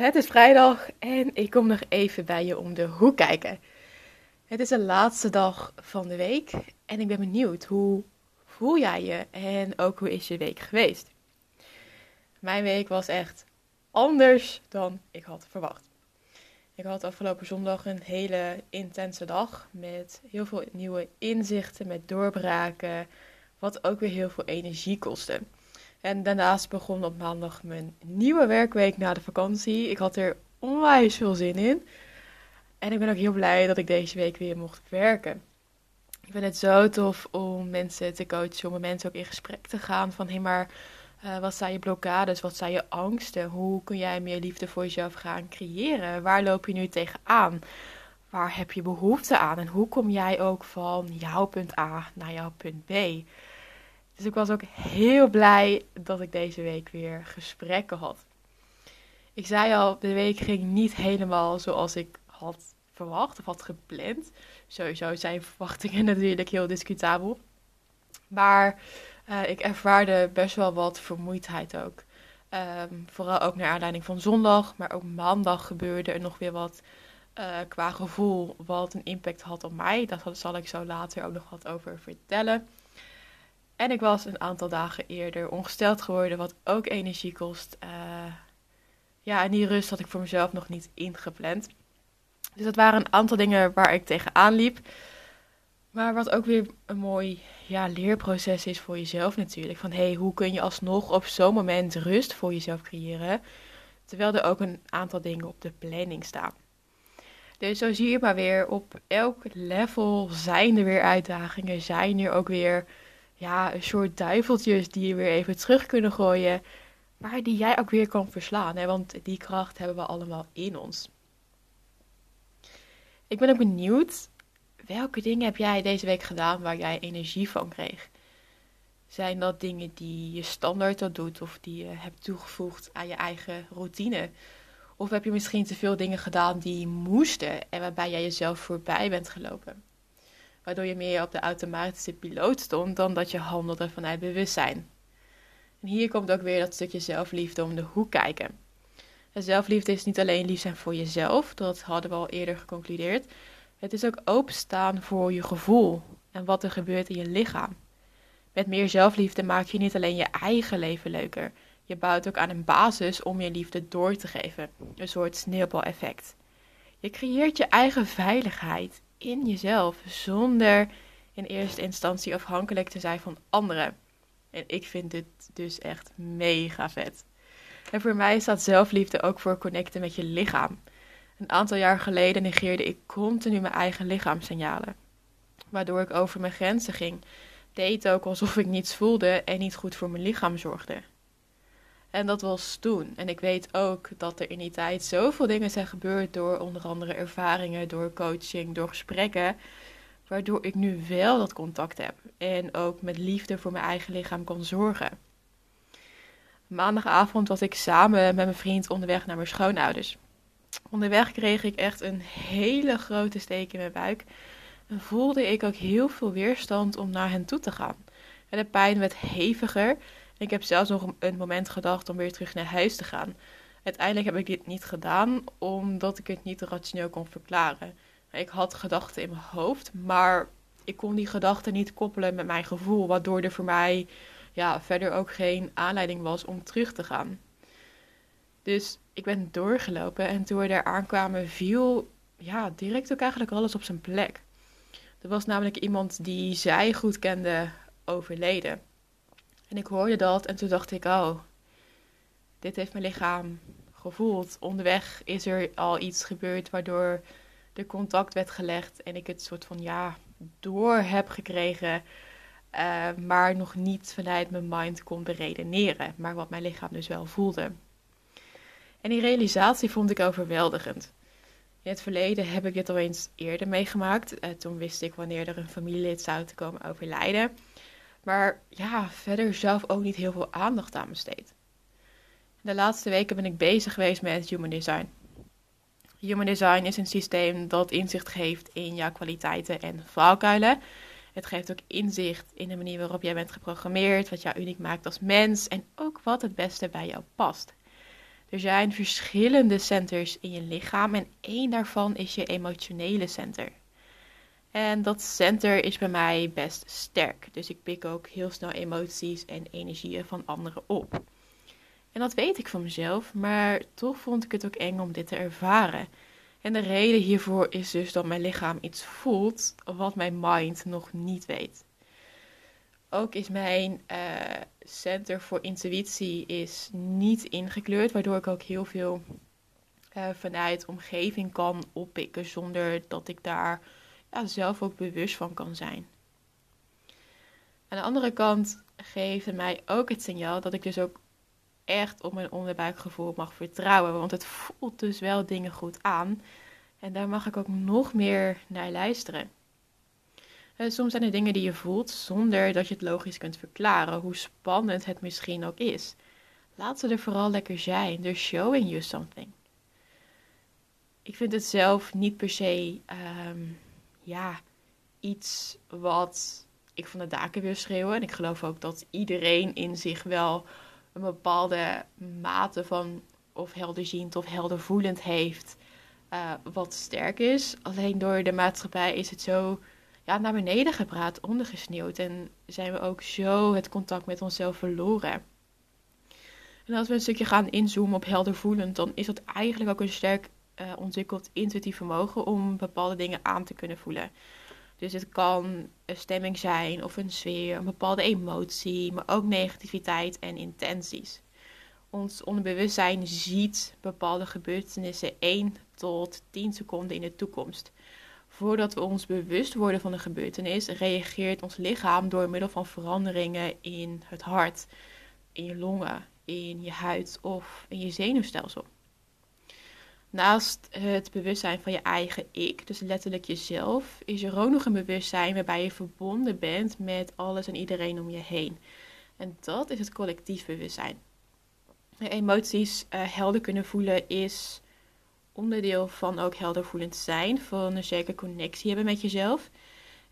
Het is vrijdag en ik kom nog even bij je om de hoek kijken. Het is de laatste dag van de week en ik ben benieuwd hoe voel jij je en ook hoe is je week geweest? Mijn week was echt anders dan ik had verwacht. Ik had afgelopen zondag een hele intense dag met heel veel nieuwe inzichten, met doorbraken, wat ook weer heel veel energie kostte. En daarnaast begon op maandag mijn nieuwe werkweek na de vakantie. Ik had er onwijs veel zin in. En ik ben ook heel blij dat ik deze week weer mocht werken. Ik vind het zo tof om mensen te coachen, om met mensen ook in gesprek te gaan van hé hey, maar uh, wat zijn je blokkades, wat zijn je angsten, hoe kun jij meer liefde voor jezelf gaan creëren, waar loop je nu tegenaan, waar heb je behoefte aan en hoe kom jij ook van jouw punt A naar jouw punt B. Dus ik was ook heel blij dat ik deze week weer gesprekken had. Ik zei al, de week ging niet helemaal zoals ik had verwacht of had gepland. Sowieso zijn verwachtingen natuurlijk heel discutabel. Maar uh, ik ervaarde best wel wat vermoeidheid ook. Um, vooral ook naar aanleiding van zondag, maar ook maandag gebeurde er nog weer wat uh, qua gevoel wat een impact had op mij. Dat zal ik zo later ook nog wat over vertellen. En ik was een aantal dagen eerder ongesteld geworden, wat ook energie kost. Uh, ja, en die rust had ik voor mezelf nog niet ingepland. Dus dat waren een aantal dingen waar ik tegenaan liep. Maar wat ook weer een mooi ja, leerproces is voor jezelf natuurlijk. Van hey, hoe kun je alsnog op zo'n moment rust voor jezelf creëren? Terwijl er ook een aantal dingen op de planning staan. Dus zo zie je maar weer, op elk level zijn er weer uitdagingen. Zijn er ook weer ja, een soort duiveltjes die je weer even terug kunnen gooien. Maar die jij ook weer kan verslaan. Hè? Want die kracht hebben we allemaal in ons. Ik ben ook benieuwd, welke dingen heb jij deze week gedaan waar jij energie van kreeg? Zijn dat dingen die je standaard al doet of die je hebt toegevoegd aan je eigen routine? Of heb je misschien te veel dingen gedaan die moesten en waarbij jij jezelf voorbij bent gelopen? Waardoor je meer op de automatische piloot stond dan dat je handelde vanuit bewustzijn. En hier komt ook weer dat stukje zelfliefde om de hoek kijken. En zelfliefde is niet alleen lief zijn voor jezelf, dat hadden we al eerder geconcludeerd. Het is ook openstaan voor je gevoel en wat er gebeurt in je lichaam. Met meer zelfliefde maak je niet alleen je eigen leven leuker, je bouwt ook aan een basis om je liefde door te geven. Een soort sneeuwbaleffect. Je creëert je eigen veiligheid in jezelf, zonder in eerste instantie afhankelijk te zijn van anderen. En ik vind dit dus echt mega vet. En voor mij staat zelfliefde ook voor connecten met je lichaam. Een aantal jaar geleden negeerde ik continu mijn eigen lichaamssignalen. Waardoor ik over mijn grenzen ging. Deed ook alsof ik niets voelde en niet goed voor mijn lichaam zorgde. En dat was toen. En ik weet ook dat er in die tijd zoveel dingen zijn gebeurd door onder andere ervaringen, door coaching, door gesprekken. Waardoor ik nu wel dat contact heb. En ook met liefde voor mijn eigen lichaam kan zorgen. Maandagavond was ik samen met mijn vriend onderweg naar mijn schoonouders. Onderweg kreeg ik echt een hele grote steek in mijn buik. En voelde ik ook heel veel weerstand om naar hen toe te gaan. En de pijn werd heviger. Ik heb zelfs nog een moment gedacht om weer terug naar huis te gaan. Uiteindelijk heb ik dit niet gedaan, omdat ik het niet rationeel kon verklaren. Ik had gedachten in mijn hoofd, maar ik kon die gedachten niet koppelen met mijn gevoel, waardoor er voor mij ja, verder ook geen aanleiding was om terug te gaan. Dus ik ben doorgelopen en toen we daar aankwamen viel ja, direct ook eigenlijk alles op zijn plek. Er was namelijk iemand die zij goed kende overleden. En ik hoorde dat en toen dacht ik, oh, dit heeft mijn lichaam gevoeld. Onderweg is er al iets gebeurd waardoor de contact werd gelegd en ik het soort van ja door heb gekregen, uh, maar nog niet vanuit mijn mind kon beredeneren, maar wat mijn lichaam dus wel voelde. En die realisatie vond ik overweldigend. In het verleden heb ik dit al eens eerder meegemaakt. Uh, toen wist ik wanneer er een familielid zou te komen overlijden. Maar ja, verder zelf ook niet heel veel aandacht aan besteed. De laatste weken ben ik bezig geweest met Human Design. Human Design is een systeem dat inzicht geeft in jouw kwaliteiten en valkuilen. Het geeft ook inzicht in de manier waarop jij bent geprogrammeerd, wat jou uniek maakt als mens en ook wat het beste bij jou past. Er zijn verschillende centers in je lichaam en één daarvan is je emotionele center. En dat center is bij mij best sterk, dus ik pik ook heel snel emoties en energieën van anderen op. En dat weet ik van mezelf, maar toch vond ik het ook eng om dit te ervaren. En de reden hiervoor is dus dat mijn lichaam iets voelt wat mijn mind nog niet weet. Ook is mijn uh, center voor intuïtie is niet ingekleurd, waardoor ik ook heel veel uh, vanuit omgeving kan oppikken zonder dat ik daar ja, zelf ook bewust van kan zijn. Aan de andere kant geeft mij ook het signaal dat ik dus ook echt op mijn onderbuikgevoel mag vertrouwen. Want het voelt dus wel dingen goed aan. En daar mag ik ook nog meer naar luisteren. Eh, soms zijn er dingen die je voelt zonder dat je het logisch kunt verklaren, hoe spannend het misschien ook is. Laat ze er vooral lekker zijn. They're showing you something. Ik vind het zelf niet per se ehm, ja, iets wat ik van de daken wil schreeuwen. En ik geloof ook dat iedereen in zich wel een bepaalde mate van of helderziend of heldervoelend heeft. Uh, wat sterk is. Alleen door de maatschappij is het zo ja, naar beneden gepraat, ondergesneeuwd. En zijn we ook zo het contact met onszelf verloren. En als we een stukje gaan inzoomen op heldervoelend, dan is dat eigenlijk ook een sterk uh, ontwikkeld intuïtief vermogen om bepaalde dingen aan te kunnen voelen. Dus het kan een stemming zijn of een sfeer, een bepaalde emotie, maar ook negativiteit en intenties. Ons onderbewustzijn ziet bepaalde gebeurtenissen 1 tot 10 seconden in de toekomst. Voordat we ons bewust worden van de gebeurtenis, reageert ons lichaam door middel van veranderingen in het hart, in je longen, in je huid of in je zenuwstelsel. Naast het bewustzijn van je eigen ik, dus letterlijk jezelf, is er ook nog een bewustzijn waarbij je verbonden bent met alles en iedereen om je heen. En dat is het collectief bewustzijn. Emoties uh, helder kunnen voelen is onderdeel van ook heldervoelend zijn, van een zekere connectie hebben met jezelf.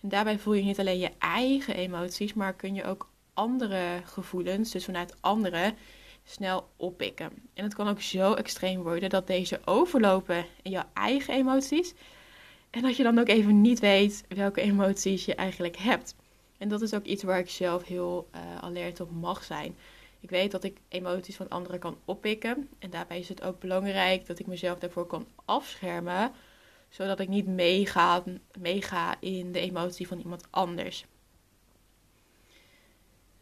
En daarbij voel je niet alleen je eigen emoties, maar kun je ook andere gevoelens, dus vanuit anderen, snel oppikken. En het kan ook zo extreem worden dat deze overlopen in jouw eigen emoties. En dat je dan ook even niet weet welke emoties je eigenlijk hebt. En dat is ook iets waar ik zelf heel uh, alert op mag zijn. Ik weet dat ik emoties van anderen kan oppikken. En daarbij is het ook belangrijk dat ik mezelf daarvoor kan afschermen. Zodat ik niet meega, meega in de emotie van iemand anders.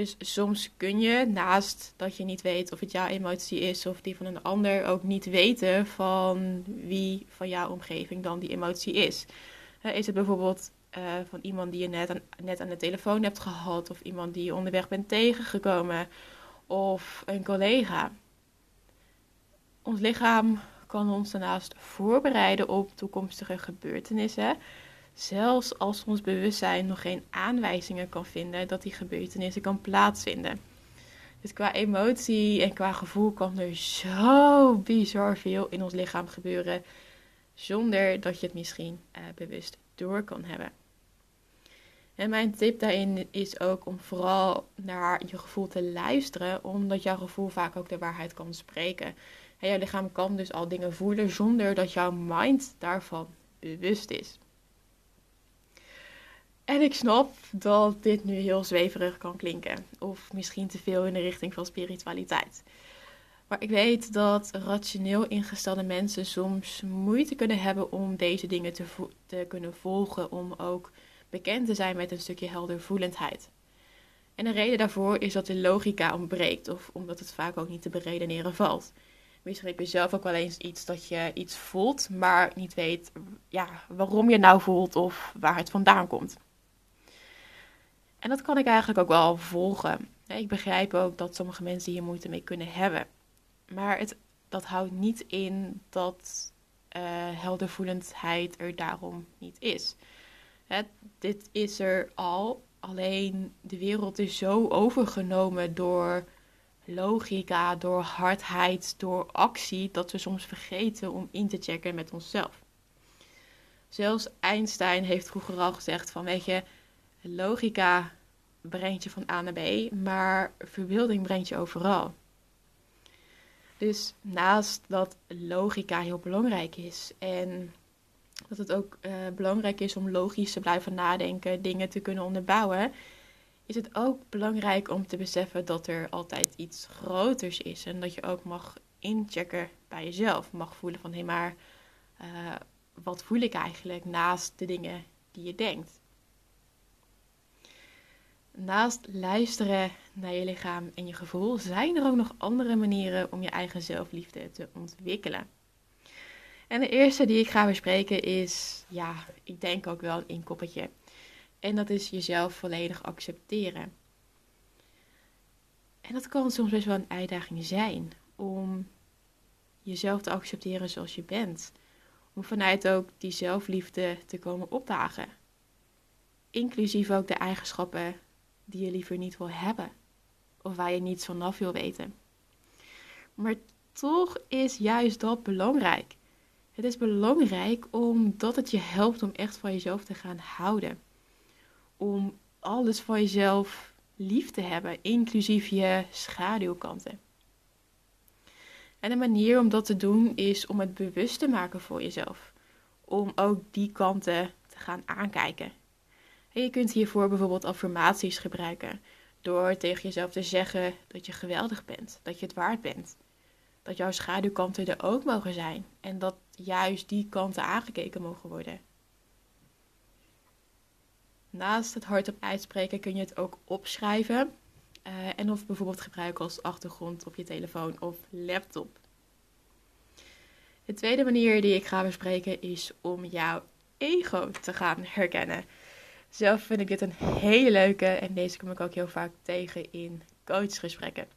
Dus soms kun je, naast dat je niet weet of het jouw emotie is of die van een ander, ook niet weten van wie van jouw omgeving dan die emotie is. is het bijvoorbeeld uh, van iemand die je net aan, net aan de telefoon hebt gehad, of iemand die je onderweg bent tegengekomen, of een collega? Ons lichaam kan ons daarnaast voorbereiden op toekomstige gebeurtenissen Zelfs als ons bewustzijn nog geen aanwijzingen kan vinden dat die gebeurtenissen kan plaatsvinden. Dus qua emotie en qua gevoel kan er zo bizar veel in ons lichaam gebeuren. Zonder dat je het misschien uh, bewust door kan hebben. En mijn tip daarin is ook om vooral naar je gevoel te luisteren, omdat jouw gevoel vaak ook de waarheid kan spreken. En jouw lichaam kan dus al dingen voelen zonder dat jouw mind daarvan bewust is. En ik snap dat dit nu heel zweverig kan klinken, of misschien te veel in de richting van spiritualiteit. Maar ik weet dat rationeel ingestelde mensen soms moeite kunnen hebben om deze dingen te, kunnen volgen, om ook bekend te zijn met een stukje heldervoelendheid. En de reden daarvoor is dat de logica ontbreekt, of omdat het vaak ook niet te beredeneren valt. Misschien heb je zelf ook wel eens iets dat je iets voelt, maar niet weet ja, waarom je nou voelt of waar het vandaan komt. En dat kan ik eigenlijk ook wel volgen. Ik begrijp ook dat sommige mensen hier moeite mee kunnen hebben. Maar het, dat houdt niet in dat uh, heldervoelendheid er daarom niet is. Hè, dit is er al, alleen de wereld is zo overgenomen door logica, door hardheid, door actie, dat we soms vergeten om in te checken met onszelf. Zelfs Einstein heeft vroeger al gezegd van, weet je, logica brengt je van A naar B, maar verbeelding brengt je overal. Dus naast dat logica heel belangrijk is en dat het ook uh, belangrijk is om logisch te blijven nadenken, dingen te kunnen onderbouwen, is het ook belangrijk om te beseffen dat er altijd iets groters is. En dat je ook mag inchecken bij jezelf. Mag voelen van hé, maar uh, wat voel ik eigenlijk naast de dingen die je denkt? Naast luisteren naar je lichaam en je gevoel, zijn er ook nog andere manieren om je eigen zelfliefde te ontwikkelen. En de eerste die ik ga bespreken is, ja, ik denk ook wel een inkoppertje. En dat is jezelf volledig accepteren. En dat kan soms best wel een uitdaging zijn om jezelf te accepteren zoals je bent. Om vanuit ook die zelfliefde te komen opdagen. Inclusief ook de eigenschappen die je liever niet wil hebben. Of waar je niets vanaf wil weten. Maar toch is juist dat belangrijk. Het is belangrijk omdat het je helpt om echt van jezelf te gaan houden. Om alles van jezelf lief te hebben, inclusief je schaduwkanten. En een manier om dat te doen is om het bewust te maken voor jezelf. Om ook die kanten te gaan aankijken. En je kunt hiervoor bijvoorbeeld affirmaties gebruiken. Door tegen jezelf te zeggen dat je geweldig bent, dat je het waard bent. Dat jouw schaduwkanten er ook mogen zijn. En dat juist die kanten aangekeken mogen worden. Naast het hardop uitspreken kun je het ook opschrijven. Uh, en of bijvoorbeeld gebruiken als achtergrond op je telefoon of laptop. De tweede manier die ik ga bespreken is om jouw ego te gaan herkennen. Zelf vind ik dit een hele leuke en deze kom ik ook heel vaak tegen in coachgesprekken.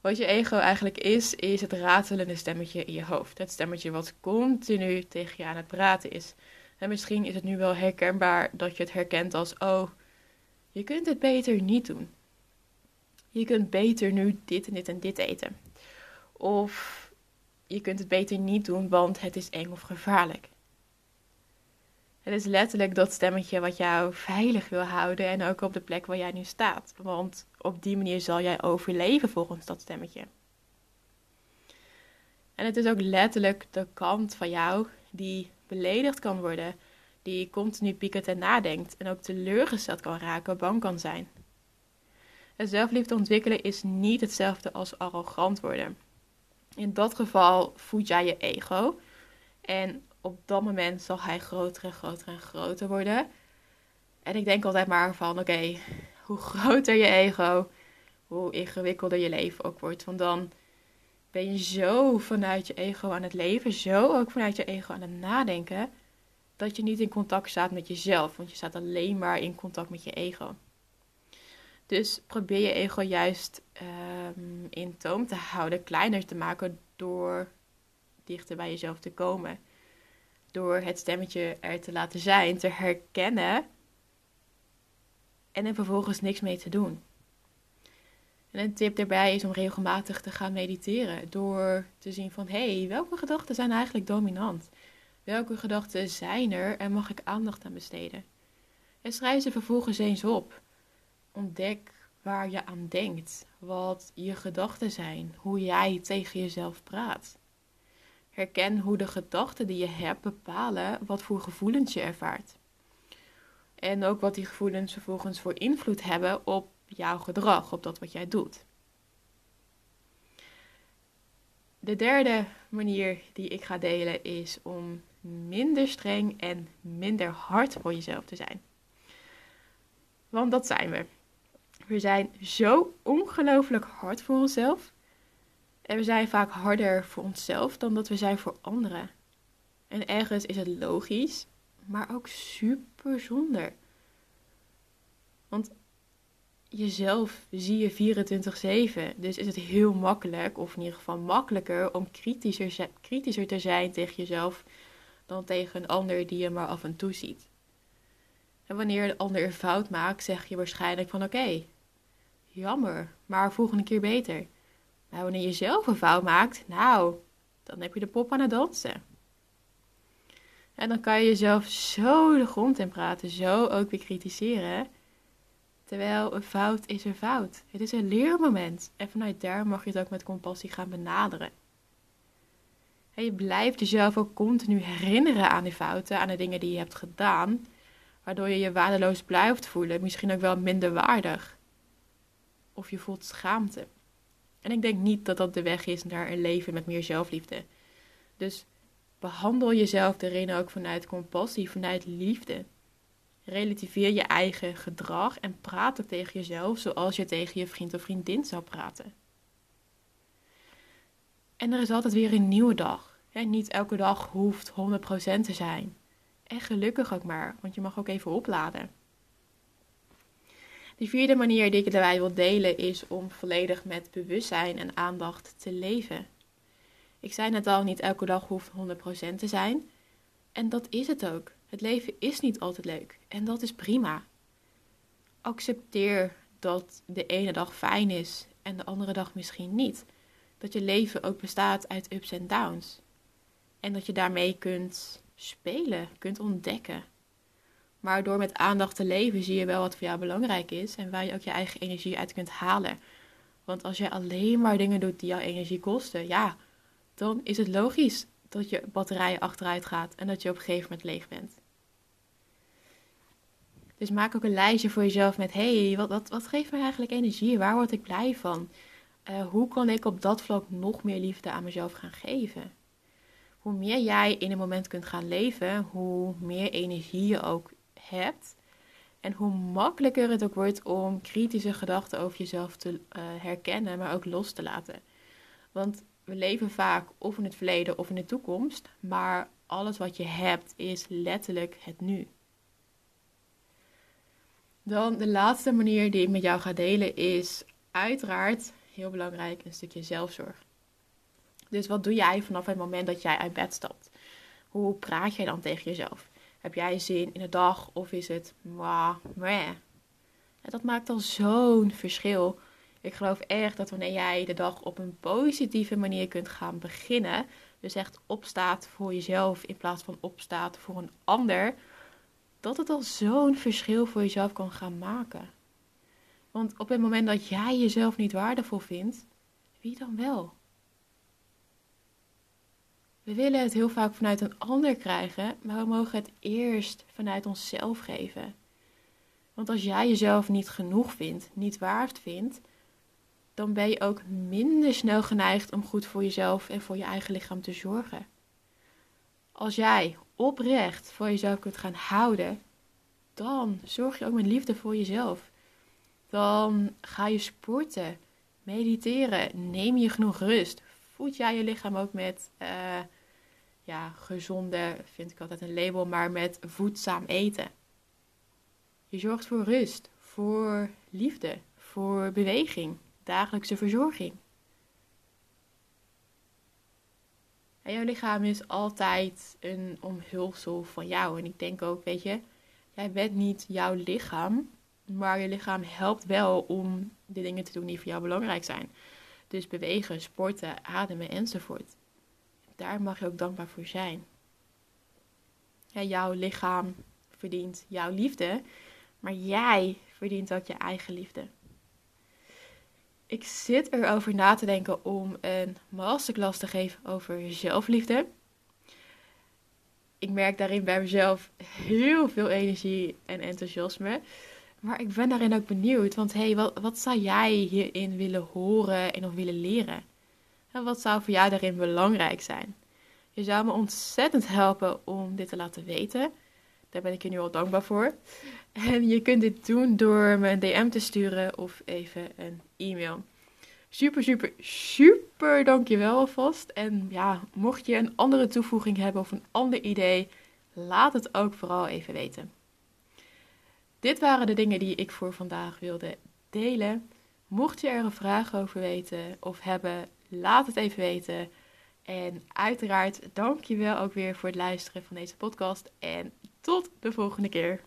Wat je ego eigenlijk is, is het ratelende stemmetje in je hoofd. Het stemmetje wat continu tegen je aan het praten is. En misschien is het nu wel herkenbaar dat je het herkent als: oh, je kunt het beter niet doen. Je kunt beter nu dit en dit en dit eten. Of je kunt het beter niet doen, want het is eng of gevaarlijk. Het is letterlijk dat stemmetje wat jou veilig wil houden en ook op de plek waar jij nu staat. Want op die manier zal jij overleven volgens dat stemmetje. En het is ook letterlijk de kant van jou die beledigd kan worden, die continu piekert en nadenkt en ook teleurgesteld kan raken, bang kan zijn. Het zelfliefde ontwikkelen is niet hetzelfde als arrogant worden. In dat geval voed jij je ego. En op dat moment zal hij groter en groter en groter worden. En ik denk altijd maar van, oké, hoe groter je ego, hoe ingewikkelder je leven ook wordt. Want dan ben je zo vanuit je ego aan het leven, zo ook vanuit je ego aan het nadenken, dat je niet in contact staat met jezelf. Want je staat alleen maar in contact met je ego. Dus probeer je ego juist um, in toom te houden, kleiner te maken door dichter bij jezelf te komen. Door het stemmetje er te laten zijn, te herkennen en er vervolgens niks mee te doen. En een tip daarbij is om regelmatig te gaan mediteren. Door te zien van, hé, hey, welke gedachten zijn eigenlijk dominant? Welke gedachten zijn er en mag ik aandacht aan besteden? En schrijf ze vervolgens eens op. Ontdek waar je aan denkt, wat je gedachten zijn, hoe jij tegen jezelf praat. Herken hoe de gedachten die je hebt bepalen wat voor gevoelens je ervaart. En ook wat die gevoelens vervolgens voor invloed hebben op jouw gedrag, op dat wat jij doet. De derde manier die ik ga delen is om minder streng en minder hard voor jezelf te zijn. Want dat zijn we. We zijn zo ongelooflijk hard voor onszelf. En we zijn vaak harder voor onszelf dan dat we zijn voor anderen. En ergens is het logisch, maar ook super zonde. Want jezelf zie je 24-7. Dus is het heel makkelijk, of in ieder geval makkelijker, om kritischer, te zijn tegen jezelf dan tegen een ander die je maar af en toe ziet. En wanneer de ander een fout maakt, zeg je waarschijnlijk van oké, jammer, maar volgende keer beter. Maar wanneer je zelf een fout maakt, nou, dan heb je de pop aan het dansen. En dan kan je jezelf zo de grond in praten, zo ook weer kritiseren. Terwijl een fout is een fout. Het is een leermoment. En vanuit daar mag je het ook met compassie gaan benaderen. En je blijft jezelf ook continu herinneren aan die fouten, aan de dingen die je hebt gedaan. Waardoor je je waardeloos blijft voelen. Misschien ook wel minder waardig. Of je voelt schaamte. En ik denk niet dat dat de weg is naar een leven met meer zelfliefde. Dus behandel jezelf erin ook vanuit compassie, vanuit liefde. Relativeer je eigen gedrag en praat ook tegen jezelf zoals je tegen je vriend of vriendin zou praten. En er is altijd weer een nieuwe dag. niet elke dag hoeft 100% te zijn. En gelukkig ook maar, want je mag ook even opladen. De vierde manier die ik daarbij wil delen is om volledig met bewustzijn en aandacht te leven. Ik zei net al, niet elke dag hoeft 100% te zijn. En dat is het ook. Het leven is niet altijd leuk. En dat is prima. Accepteer dat de ene dag fijn is en de andere dag misschien niet. Dat je leven ook bestaat uit ups en downs. En dat je daarmee kunt spelen, kunt ontdekken. Maar door met aandacht te leven zie je wel wat voor jou belangrijk is en waar je ook je eigen energie uit kunt halen. Want als jij alleen maar dingen doet die jouw energie kosten, ja, dan is het logisch dat je batterij achteruit gaat en dat je op een gegeven moment leeg bent. Dus maak ook een lijstje voor jezelf met: hey, wat, wat, wat geeft mij eigenlijk energie? Waar word ik blij van? Uh, hoe kan ik op dat vlak nog meer liefde aan mezelf gaan geven? Hoe meer jij in een moment kunt gaan leven, hoe meer energie je ook hebt. En hoe makkelijker het ook wordt om kritische gedachten over jezelf te uh, herkennen, maar ook los te laten. Want we leven vaak of in het verleden of in de toekomst, maar alles wat je hebt is letterlijk het nu. Dan de laatste manier die ik met jou ga delen is uiteraard heel belangrijk een stukje zelfzorg. Dus wat doe jij vanaf het moment dat jij uit bed stapt? Hoe praat jij dan tegen jezelf? Heb jij zin in de dag of is het mwah, meh? dat maakt al zo'n verschil. Ik geloof echt dat wanneer jij de dag op een positieve manier kunt gaan beginnen, dus echt opstaat voor jezelf in plaats van opstaat voor een ander, dat het al zo'n verschil voor jezelf kan gaan maken. Want op het moment dat jij jezelf niet waardevol vindt, wie dan wel? We willen het heel vaak vanuit een ander krijgen, maar we mogen het eerst vanuit onszelf geven. Want als jij jezelf niet genoeg vindt, niet waard vindt, dan ben je ook minder snel geneigd om goed voor jezelf en voor je eigen lichaam te zorgen. Als jij oprecht voor jezelf kunt gaan houden, dan zorg je ook met liefde voor jezelf. Dan ga je sporten, mediteren, neem je genoeg rust. Voed jij je lichaam ook met uh, ja, gezonde, vind ik altijd een label, maar met voedzaam eten. Je zorgt voor rust, voor liefde, voor beweging, dagelijkse verzorging. En jouw lichaam is altijd een omhulsel van jou. En ik denk ook, weet je, jij bent niet jouw lichaam, maar je lichaam helpt wel om de dingen te doen die voor jou belangrijk zijn. Dus bewegen, sporten, ademen enzovoort. Daar mag je ook dankbaar voor zijn. Jouw lichaam verdient jouw liefde, maar jij verdient ook je eigen liefde. Ik zit erover na te denken om een masterclass te geven over zelfliefde. Ik merk daarin bij mezelf heel veel energie en enthousiasme. Maar ik ben daarin ook benieuwd, want hey, wat, wat zou jij hierin willen horen en of willen leren? En wat zou voor jou daarin belangrijk zijn? Je zou me ontzettend helpen om dit te laten weten. Daar ben ik je nu al dankbaar voor. En je kunt dit doen door me een DM te sturen of even een e-mail. Super, super, super dankjewel alvast. En ja, mocht je een andere toevoeging hebben of een ander idee, laat het ook vooral even weten. Dit waren de dingen die ik voor vandaag wilde delen. Mocht je er een vraag over weten of hebben, laat het even weten. En uiteraard dank je wel ook weer voor het luisteren van deze podcast. En tot de volgende keer.